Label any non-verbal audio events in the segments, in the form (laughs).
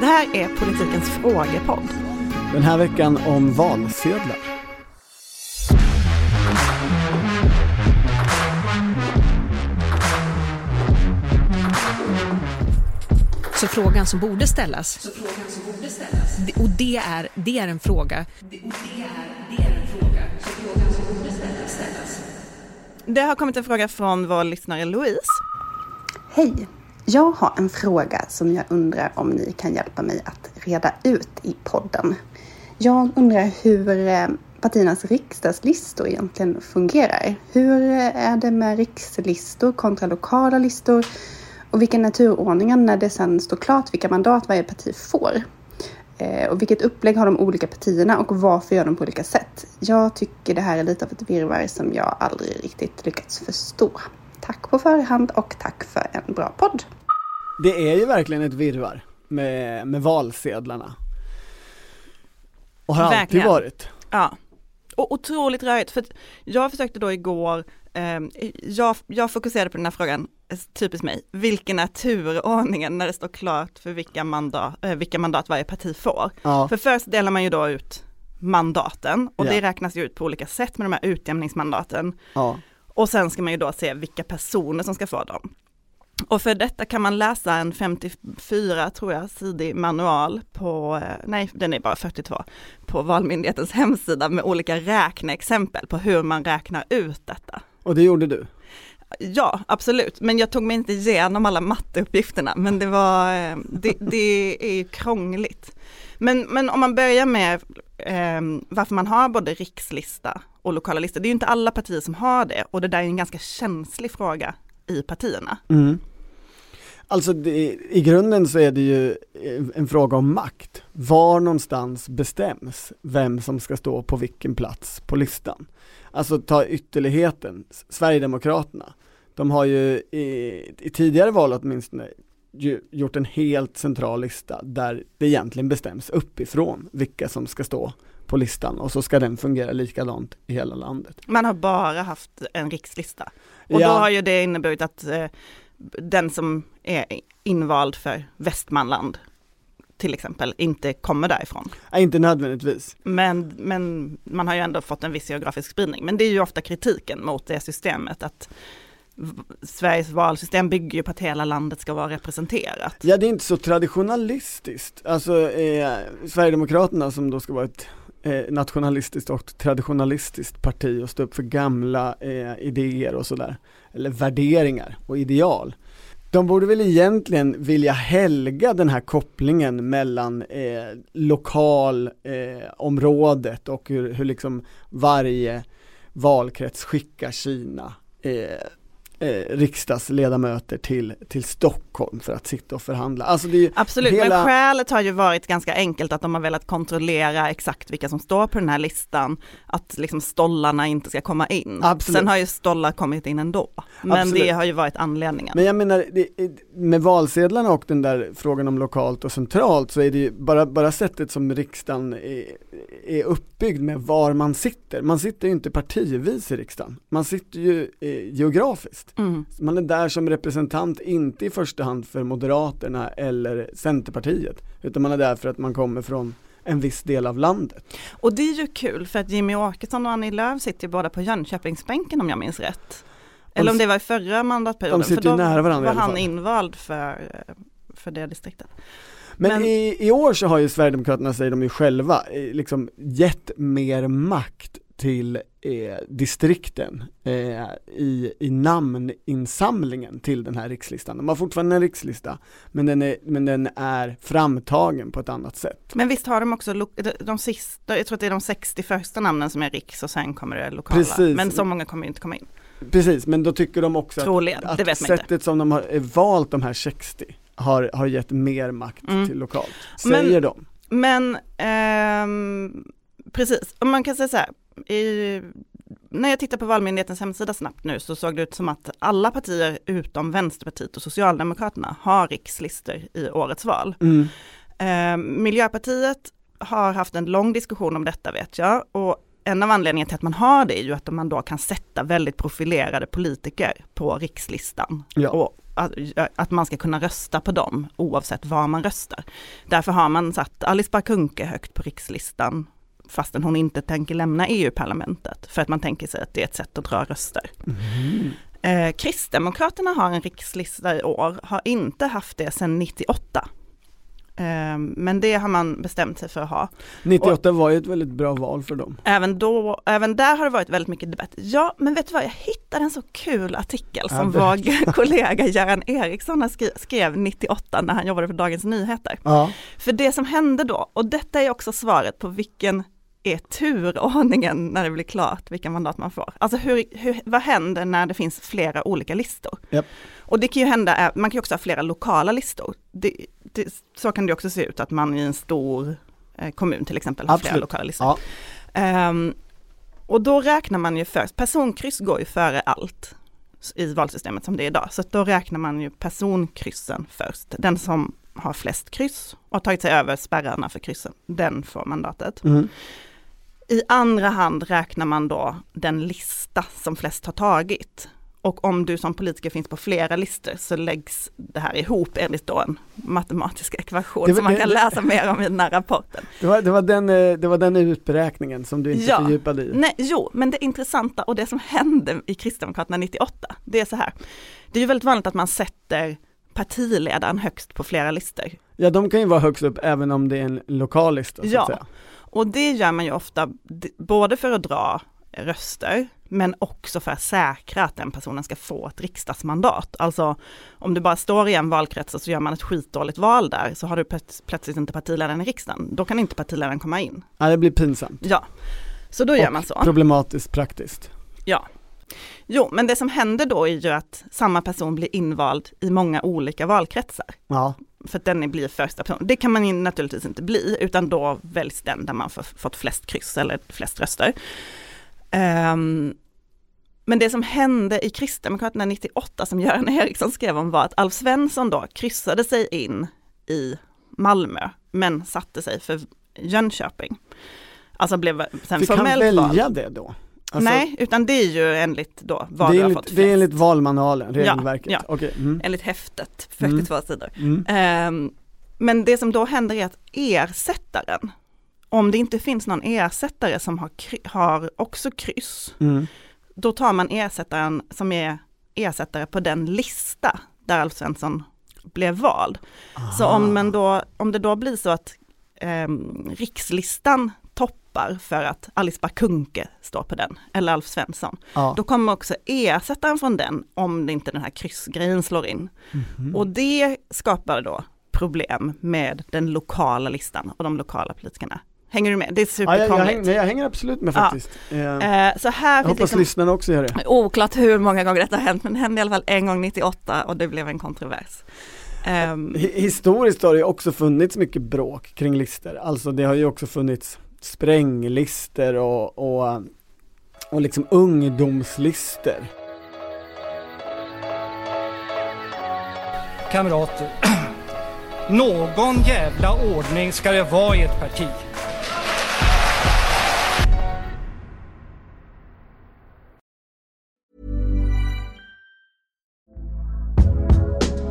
Det här är Politikens frågepodd. Den här veckan om valsedlar. Så frågan som borde ställas, och det är, det är en fråga, Det har kommit en fråga från vår lyssnare Louise. Hej! Jag har en fråga som jag undrar om ni kan hjälpa mig att reda ut i podden. Jag undrar hur eh, partiernas riksdagslistor egentligen fungerar. Hur eh, är det med rikslistor kontra lokala listor? Och vilken är turordningen när det sen står klart vilka mandat varje parti får? Eh, och vilket upplägg har de olika partierna och varför gör de på olika sätt? Jag tycker det här är lite av ett virrvarr som jag aldrig riktigt lyckats förstå. Tack på förhand och tack för en bra podd. Det är ju verkligen ett virvar med, med valsedlarna. Och har alltid Verkligen. varit. Ja, och otroligt rörigt. För jag försökte då igår, eh, jag, jag fokuserade på den här frågan, eh, typiskt mig, vilken är turordningen när det står klart för vilka mandat, eh, vilka mandat varje parti får? Ja, För först delar man ju då ut mandaten och Ja. det räknas ju ut på olika sätt med de här utjämningsmandaten. ja. Och sen ska man ju då se vilka personer som ska få dem. Och för detta kan man läsa en 54, tror jag, sidig manual på, eh, nej den är bara 42, på Valmyndighetens hemsida med olika räkneexempel på hur man räknar ut detta. Och det gjorde du. Ja, absolut, men jag tog mig inte igenom alla matteuppgifterna, men det var, eh, det, det är krångligt. Men, men om man börjar med eh, varför man har både rikslista och lokala listor, det är ju inte alla partier som har det och det där är en ganska känslig fråga i partierna. Mm. Alltså det, i grunden så är det ju en- en fråga om makt. Var någonstans bestäms vem som ska stå på vilken plats på listan? Alltså ta ytterligheten, Sverigedemokraterna. De har ju i, i tidigare val åtminstone ju, gjort en helt central lista där det egentligen bestäms uppifrån vilka som ska stå på listan och så ska den fungera likadant i hela landet. Man har bara haft en rikslista. Och Ja. då har ju det inneburit att eh, den som är invald för Västmanland till exempel inte kommer därifrån. Nej, inte nödvändigtvis. Men, men man har ju ändå fått en viss geografisk spridning. Men det är ju ofta kritiken mot det systemet att Sveriges valsystem bygger ju på att hela landet ska vara representerat. Ja det är inte så traditionalistiskt, alltså eh, Sverigedemokraterna som då ska vara ett eh, nationalistiskt och traditionalistiskt parti och stå upp för gamla eh, idéer och sådär, eller värderingar och ideal. De borde väl egentligen vilja helga den här kopplingen mellan eh, lokalområdet eh, och hur, hur liksom varje valkrets skickar sina eh, eh, riksdagsledamöter till, till Stockholm för att sitta och förhandla. Alltså Absolut, hela- men skälet har ju varit ganska enkelt att de har velat kontrollera exakt vilka som står på den här listan, att liksom stollarna inte ska komma in. Absolut. Sen har ju stollar kommit in ändå, men Absolut. det har ju varit anledningen. Men jag menar, det, med valsedlarna och den där frågan om lokalt och centralt så är det ju bara, bara sättet som riksdagen är, är uppbyggd med var man sitter. Man sitter ju inte partivis i riksdagen, man sitter ju eh, geografiskt. Mm. Man är där som representant, inte i första hand för Moderaterna eller Centerpartiet, utan man är där för att man kommer från en viss del av landet. Och det är ju kul för att Jimmy Åkesson och Annie Lööf sitter ju båda på Jönköpingsbänken om jag minns rätt. Eller om det var i förra mandatperioden. de sitter för då nära varandra var han invald för, för det distriktet. Men, Men- i, i år så har ju Sverigedemokraterna, säger de ju själva, eh, liksom gett mer makt till eh, distrikten eh, i, i namninsamlingen till den här rikslistan. De har fortfarande en rikslista, men den är, men den är framtagen på ett annat sätt. Men visst har de också de, de sista, jag tror att det är de 60 första namnen som är riks och sen kommer det lokala. Precis. Men så många kommer inte komma in. Precis, men då tycker de också Troligen, att, att man inte. sättet som de har eh, valt de här 60 har, har gett mer makt Mm. till lokalt, Men- säger de. Men ehm, precis, man kan säga så här, i, när jag tittar på Valmyndighetens hemsida snabbt nu så såg det ut som att alla partier utom Vänsterpartiet och Socialdemokraterna har rikslistor i årets val. Mm. Eh, Miljöpartiet har haft en lång diskussion om detta vet jag och en av anledningarna till att man har det är ju att man då kan sätta väldigt profilerade politiker på rikslistan. Ja. Och att, att man ska kunna rösta på dem oavsett var man röstar. Därför har man satt Alice Bah högt på rikslistan fastän hon inte tänker lämna EU-parlamentet. För att man tänker sig att det är ett sätt att dra röster. Mm. Eh, Kristdemokraterna har en rikslista i år, har inte haft det sedan 98. Eh, men det har man bestämt sig för att ha. 98 var ju ett väldigt bra val för dem. Även, då, även där har det varit väldigt mycket debatt. Ja, men vet du vad, jag hittade en så kul artikel Ja, som vår (laughs) kollega Göran Eriksson skrev, skrev 98 när han jobbade för Dagens Nyheter. Ja. För det som hände då, och detta är också svaret på vilken är turordningen när det blir klart vilka mandat man får. Alltså hur, hur, vad händer när det finns flera olika listor? Japp. Och det kan ju hända, man kan ju också ha flera lokala listor. Det, det, så kan det också se ut att man i en stor eh, kommun till exempel har flera Absolut. lokala listor. Ja. Ehm, och då räknar man ju först, personkryss går ju före allt i valsystemet som det är idag. Så då räknar man ju personkryssen först. Den som har flest kryss och har tagit sig över spärrarna för kryssen, den får mandatet. Mm. I andra hand räknar man då den lista som flest har tagit. Och om du som politiker finns på flera listor så läggs det här ihop enligt då en matematisk ekvation var- som man det- kan läsa mer om i den här rapporten. Det, var, det, var den, eh, det var den utberäkningen som du inte Ja. fördjupade i. Nej, jo, men det intressanta och det som hände i Kristdemokraterna 98, det är så här. Det är ju väldigt vanligt att man sätter partiledaren högst på flera listor. Ja, de kan ju vara högst upp även om det är en lokal lista så Ja. att säga. Och det gör man ju ofta både för att dra röster, men också för att säkra att den personen ska få ett riksdagsmandat. Alltså om du bara står i en valkrets och så gör man ett skitdåligt val där, så har du plöts- plötsligt inte partiledaren i riksdagen. Då kan inte partiledaren komma in. Ja, det blir pinsamt. Ja, så då gör Och man så. Problematiskt praktiskt. Ja. Jo, men det som händer då är ju att samma person blir invald i många olika valkretsar. Ja, För att den blir första person. Det kan man naturligtvis inte bli, utan då väljs den där man fått flest kryss eller flest röster. Ehm, men det som hände i Kristdemokraterna 98 som Göran (laughs) Eriksson skrev om var att Alf Svensson då kryssade sig in i Malmö, men satte sig för Jönköping. Alltså blev sen han formellt välja vald. det då? Alltså, Nej, utan det är ju enligt då vad det, du är har enligt, fått det är enligt valmanualen, regelverket. ja. Okej. Mm. enligt häftet, Mm. 42 sidor. Mm. Ehm, men det som då händer är att ersättaren, om det inte finns någon ersättare som har, har också kryss, Mm. då tar man ersättaren som är ersättare på den lista där Alf Svensson blev vald. Så Aha. om, man då, om det då blir så att ehm, rikslistan toppar för att Alice Bah Kuhnke står på den, eller Alf Svensson, Ja. då kommer också ersättaren från den om inte den här kryssgrejen slår in. Mhm. Och det skapar då problem med den lokala listan och de lokala politikerna. Hänger du med? Det är Ja, jag, jag, hänger, jag hänger absolut med Ja. faktiskt. Eh, Eh, så här jag hoppas liksom, lyssnarna också gör det. oklart hur många gånger detta har hänt, men det hände i alla fall en gång 98 och det blev en kontrovers. Hi- Historiskt har det också funnits mycket bråk kring listor, alltså det har ju också funnits spränglistor och, och, och liksom ungdomslistor. Kamrater, (clears throat) någon jävla ordning ska det vara i ett parti.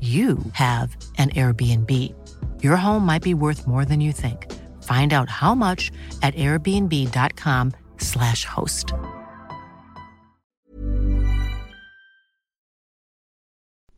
you have an Airbnb. Your home might be worth more than you think. Find out how much at airbnb.com/slash host.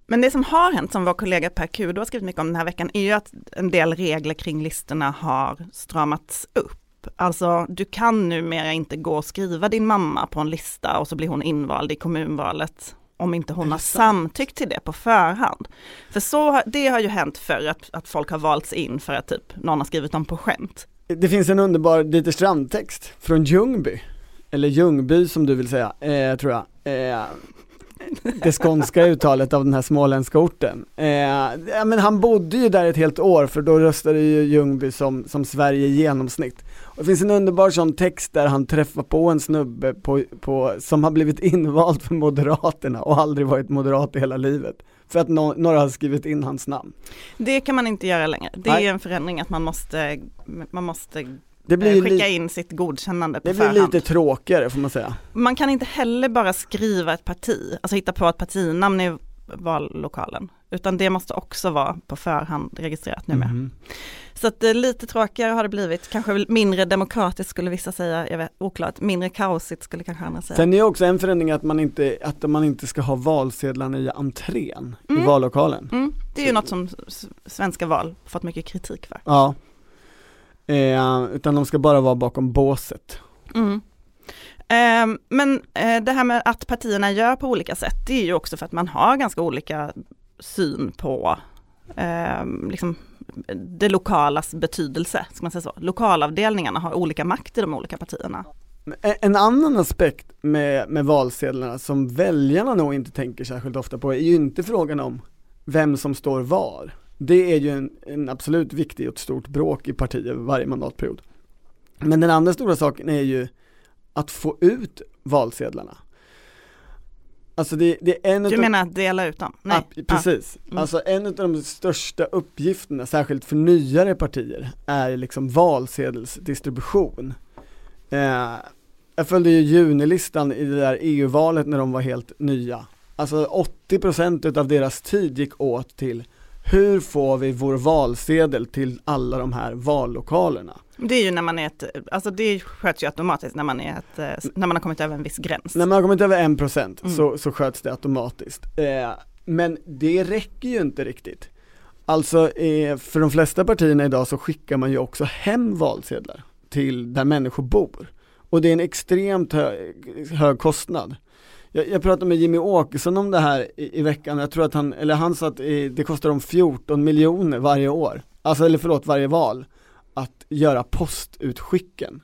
Men det som har hänt, som vår kollega Per Kudo har skrivit mycket om den här veckan, är ju att en del regler kring listorna har stramats upp. Alltså, du kan numera inte gå och skriva din mamma på en lista och så blir hon invald i kommunvalet om inte hon har samtyckt till det på förhand. För så, det har ju hänt förr att, att folk har valts in för att typ någon har skrivit dem på skämt. Det finns en underbar Dieter Strand-text från Ljungby, eller Ljungby som du vill säga, eh, tror jag. Eh, det skånska uttalet av den här småländska orten. Eh, ja, men han bodde ju där ett helt år för då röstade ju Ljungby som, som Sverige i genomsnitt. Och det finns en underbar sån text där han träffar på en snubbe på, på, som har blivit invald för Moderaterna och aldrig varit moderat i hela livet. För att no några har skrivit in hans namn. Det kan man inte göra längre. Det Nej. är en förändring att man måste, man måste Det eh, blir, skicka li- in sitt godkännande på det blir förhand. lite tråkigare får man säga. Man kan inte heller bara skriva ett parti, alltså hitta på ett partinamn i vallokalen, utan det måste också vara på förhand registrerat numera. Mhm. Så att eh, lite tråkigare har det blivit, kanske mindre demokratiskt skulle vissa säga, jag vet, oklart, mindre kaosigt skulle kanske andra säga. Sen är också en förändring att man inte, att man inte ska ha valsedlarna i entrén i Mm. vallokalen. Mm, det är ju något som svenska val fått mycket kritik för. Ja. Eh, utan de ska bara vara bakom båset. Mm. Ehm, men eh, det här med att partierna gör på olika sätt, det är ju också för att man har ganska olika syn på ehm, liksom, det lokalas betydelse, ska man säga så. Lokalavdelningarna har olika makt i de olika partierna. En- En annan aspekt med, med valsedlarna som väljarna nog inte tänker särskilt ofta på är ju inte frågan om vem som står var. Det är ju en, en absolut viktig och ett stort bråk i partier varje mandatperiod. Men den andra stora saken är ju att få ut valsedlarna. Alltså det, det är en Du menar att dela ut dem? Nej. Ja, precis. Mm. Alltså en av de största uppgifterna, särskilt för nyare partier, är liksom valsedelsdistribution. Eh, jag följde ju junilistan i det där EU-valet när de var helt nya. Alltså 80% av deras tid gick åt till hur får vi vår valsedel till alla de här vallokalerna? Det är ju när man är ett, alltså det sköts ju automatiskt när man är ett, eh, när man har kommit över en viss gräns. När man har kommit över 1% Mm. så, så sköts det automatiskt. Eh, men det räcker ju inte riktigt. Alltså eh, för de flesta partierna idag så skickar man ju också hem valsedlar till där människor bor. Och det är en extremt hö hög kostnad. Jag, jag pratade med Jimmy Åkesson om det här i, i veckan, jag tror att han, eller han sa att eh, det kostar dem 14 miljoner varje år, alltså eller förlåt varje val, att göra postutskicken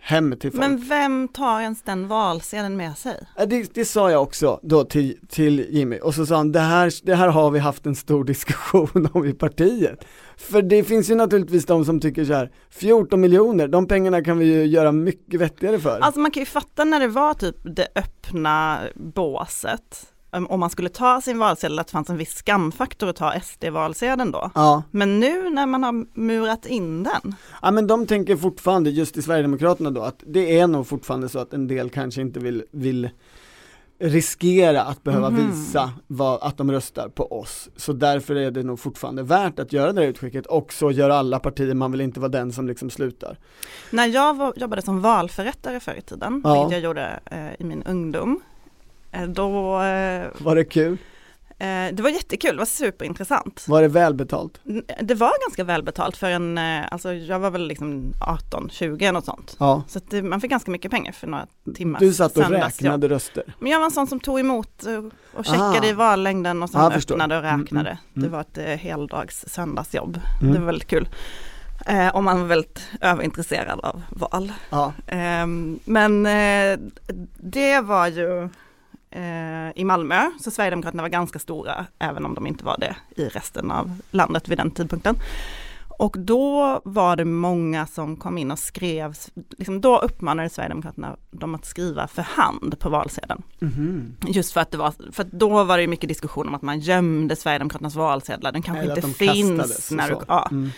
hem till folk. Men vem tar ens den valsedeln med sig? Det, det sa jag också då till, till Jimmy och så sa han det här, det här har vi haft en stor (laughs) diskussion om i partiet. För det finns ju naturligtvis de som tycker så här 14 miljoner, de pengarna kan vi ju göra mycket vettigare för. Alltså man kan ju fatta när det var typ det öppna båset, om man skulle ta sin valsedel, att det fanns en viss skamfaktor att ta SD-valsedeln då. ja. Men nu när man har murat in den, ja, men de tänker fortfarande, just i Sverigedemokraterna då, att det är nog fortfarande så att en del kanske inte vill, vill riskera att behöva Mhm. visa vad, att de röstar på oss. Så därför är det nog fortfarande värt att göra det här utskicket och så gör alla partier, man vill inte vara den som liksom slutar. när jag var, jobbade som valförrättare förr i tiden, Ja. vilket jag gjorde eh, i min ungdom, då, eh, Var det kul? eh, det var jättekul, det var superintressant. Var det välbetalt? Det var ganska välbetalt för en, eh, alltså jag var väl liksom 18, 20 eller något sånt. Ja. Så det, man fick ganska mycket pengar för några timmars Du satt och räknade röster. Men jag var en sån som tog emot eh, och checkade Ah. i vallängden och sen jag förstår. öppnade och Mm, räknade. mm, Det mm. var ett eh, heldags söndagsjobb. Mm. Det var väldigt kul. Eh, och man var väldigt överintresserad av val. Ja. Ehm, men eh, det var ju eh, i Malmö, så Sverigedemokraterna var ganska stora, även om de inte var det i resten av landet vid den tidpunkten. Och då var det många som kom in och skrev, liksom då uppmanade Sverigedemokraterna dem att skriva för hand på valsedeln. Mhm. Just för att det var, för då var det mycket diskussion om att man gömde Sverigedemokraternas valsedlar, den kanske Eller inte de finns. kastades När du, ja, Mm.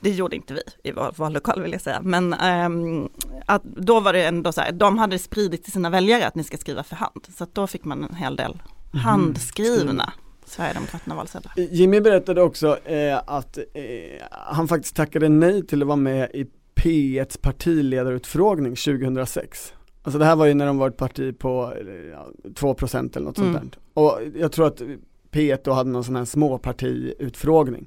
Det gjorde inte vi i vår vallokal vill jag säga. Men ehm, att då var det ändå så här, de hade spridit till sina väljare att ni ska skriva för hand. Så då fick man en hel del Mhm. handskrivna Sverigedemokraterna valsedlar. Jimmy berättade också eh, att eh, han faktiskt tackade nej till att vara med i P1s partiledarutfrågning 2006. Alltså det här var ju när de var ett parti på eh, ja, 2% eller något sånt Mm. där. Och jag tror att P1 då hade någon sån här småpartiutfrågning.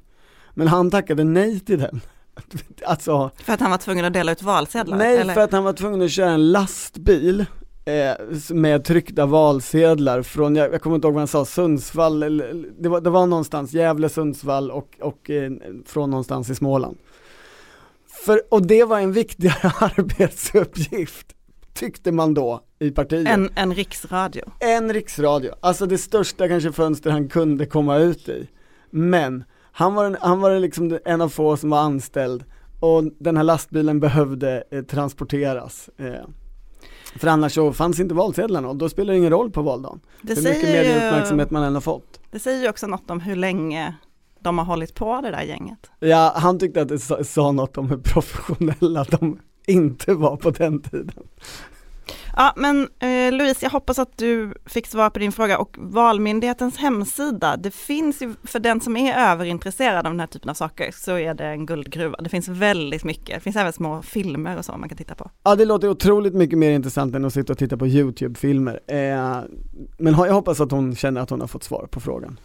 Men han tackade nej till den. (laughs) Alltså, För att han var tvungen att dela ut valsedlar? nej eller? för att han var tvungen att köra en lastbil eh, med tryckta valsedlar från, jag, jag kommer inte ihåg vad han sa, Sundsvall, eller, det, var, det var någonstans, Gävle, Sundsvall och, och eh, från någonstans i Småland. För, och det var en viktigare (laughs) arbetsuppgift, tyckte man då i partiet. En, en riksradio. En riksradio, alltså det största kanske fönster han kunde komma ut i. Men han var, en, han var liksom en av få som var anställd och den här lastbilen behövde eh, transporteras. Eh. För annars så fanns inte valsedlarna och då spelar det ingen roll på valdagen. Det Hur mycket säger, medieuppmärksamhet man än har fått. det säger ju också något om hur länge de har hållit på det där gänget. Ja, han tyckte att det sa, sa något om hur professionella de inte var på den tiden. Ja, men eh, Louise, jag hoppas att du fick svar på din fråga och Valmyndighetens hemsida, det finns ju för den som är överintresserad av den här typen av saker så är det en guldgruva. Det finns väldigt mycket, det finns även små filmer och så man kan titta på. Ja det låter otroligt mycket mer intressant än att sitta och titta på YouTube-filmer. Eh, men jag hoppas att hon känner att hon har fått svar på frågan.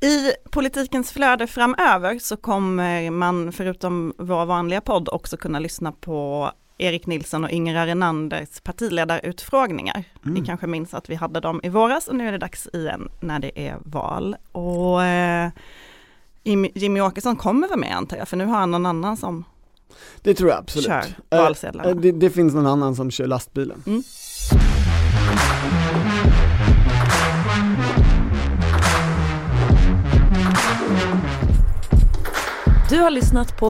I politikens flöde framöver så kommer man förutom vår vanliga podd också kunna lyssna på Erik Nilsson och Ingrid Renanders partiledarutfrågningar. Mm. Ni kanske minns att vi hade dem i våras och nu är det dags igen när det är val. Och eh, Jimmy Åkesson kommer vara med antar jag, för nu har han någon annan som det tror jag absolut. kör valsedlarna. Eh, det, det, finns någon annan som kör lastbilen. Mm. Du har lyssnat på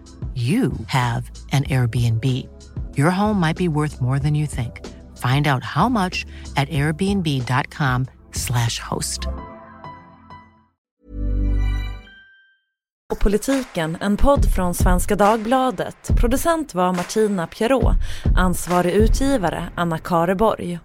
you have an Airbnb. Your home might be worth more than you think. Find out how much at airbnb.com slash host. Och politiken, en podd från Svenska Dagbladet. Producent var Martina Pierrot. Ansvarig utgivare Anna Kareborg.